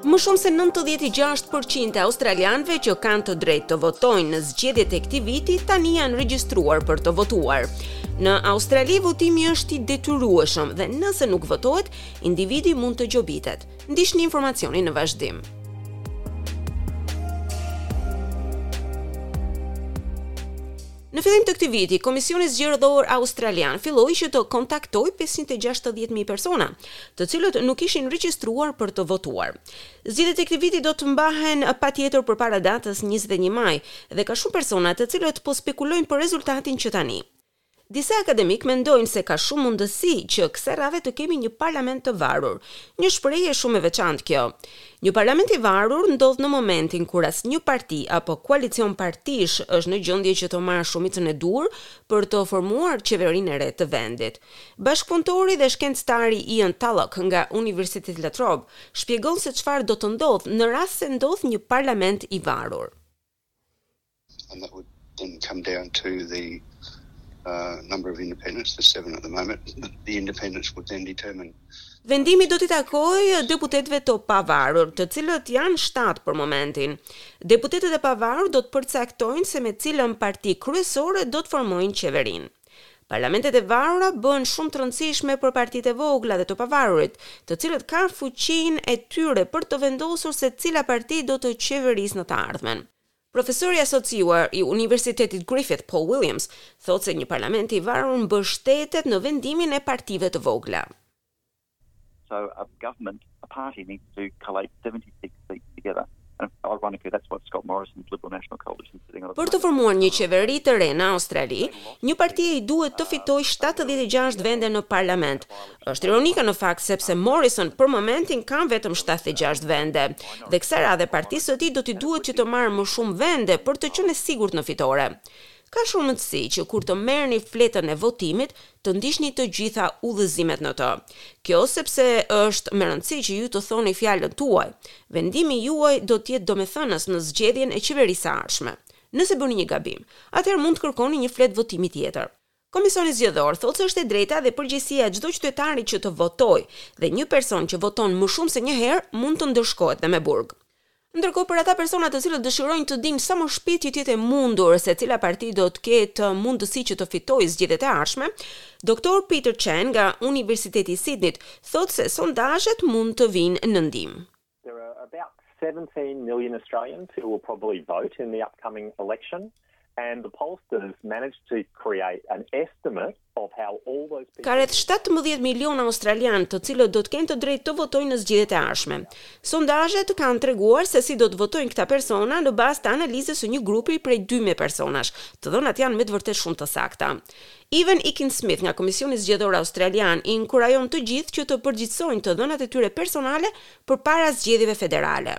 Më shumë se 96 për qind e australianve që kanë të drejtë të votojnë në zgjedhjet e këtij viti tani janë regjistruar për të votuar. Në Australi votimi është i detyrueshëm dhe nëse nuk votohet, individi mund të gjobitet. Ndiqni informacionin në vazhdim. Në fillim të këtij viti, Komisioni Zgjedhor Australian filloi që të kontaktojë pesëqind e gjashtëdhjetë mijë persona, të cilët nuk ishin regjistruar për të votuar. Zgjedhjet e këtij viti do të mbahen patjetër përpara datës njëzet e një maj dhe ka shumë persona të cilët po spekulojnë për rezultatin që tani. Disa akademikë mendojnë se ka shumë mundësi që kësaj radhe të kemi një parlament të varur. Një shprehje shumë e veçantë kjo. Një parlament i varur ndodh në momentin kur asnjë parti apo koalicion partish është në gjendje që të marrë shumicën e duhur për të formuar qeverinë e re të vendit. Bashkëpunëtori dhe shkencëtari Ian Tulloch nga Universiteti Latrobe shpjegon se çfarë do të ndodhë në rast se ndodh një parlament i varur. and that would then come down to the uh, number of independents, there's seven at the moment, the independents would then determine Vendimi do t'i takojë deputetëve të pavarur, të cilët janë shtatë për momentin. Deputetët e pavarur do të përcaktojnë se me cilën parti kryesore do të formojnë qeverinë. Parlamentet e varura bëhen shumë të rëndësishme për partitë e vogla dhe të pavarurit, të cilët kanë fuqinë e tyre për të vendosur se cila parti do të qeverisë në të ardhmen. Profesor i asociuar i Universitetit Griffith, Paul Williams, thotë se një parlament i varur mbështetet në vendimin e partive të vogla. So a government, a party needs to collate 76 seats together. And ironically that's what Scott Morrison's Liberal National Coalition is sitting on. Për të formuar një qeveri të re në Australi, një partie i duhet të fitojë shtatëdhjetë e gjashtë vende në parlament. Është ironike në fakt sepse Morrison për momentin ka vetëm shtatëdhjetë e gjashtë vende dhe kësaj radhe partisë së tij do t'i duhet që të marrë më shumë vende për të qenë e sigurt në fitore. Ka shumë mundësi që kur të merrni fletën e votimit të ndiqni të gjitha udhëzimet në të. Kjo sepse është me rëndësi që ju të thoni fjalën tuaj. Vendimi juaj do të jetë domethënës në zgjedhjen e qeverisë së ardhshme. Nëse bëni një gabim, atëherë mund të kërkoni një fletë votimi tjetër. Komisioni Zgjedhor thotë se është e drejta dhe përgjegjësia e çdo qytetari që të votojë dhe një person që voton më shumë se një herë mund të ndëshkohet dhe me burg. Ndërkohë për ata persona të cilët dëshirojnë të dinë sa më shpejt që të jetë e mundur se cila parti do të ketë mundësi që të fitojë zgjedhjet e ardhshme, doktor Peter Chen nga Universiteti i Sidnit thotë se sondazhet mund të vijnë në ndihmë. and the pollsters managed to create an estimate of how all those people Ka rreth 17 milionë australianë, të cilët do të kenë të drejtë të votojnë në zgjedhjet e ardhshme. Sondazhet kanë treguar se si do të votojnë këta persona në bazë të analizës së një grupi prej 2000 personash. Të dhënat janë me të vërtetë shumë të sakta. Evan Ekin-Smyth nga Komisioni Zgjedhor Australian i inkurajon të gjithë që të përditësojnë të dhënat e tyre personale përpara zgjedhjeve federale.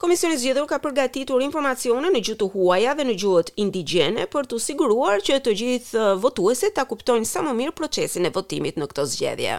Komisioni Zgjedhor ka përgatitur informacione në gjuhë të huaja dhe në gjuhët indigjene për t'u siguruar që të gjithë votuesit ta kuptojnë sa më mirë procesin e votimit në këto zgjedhje.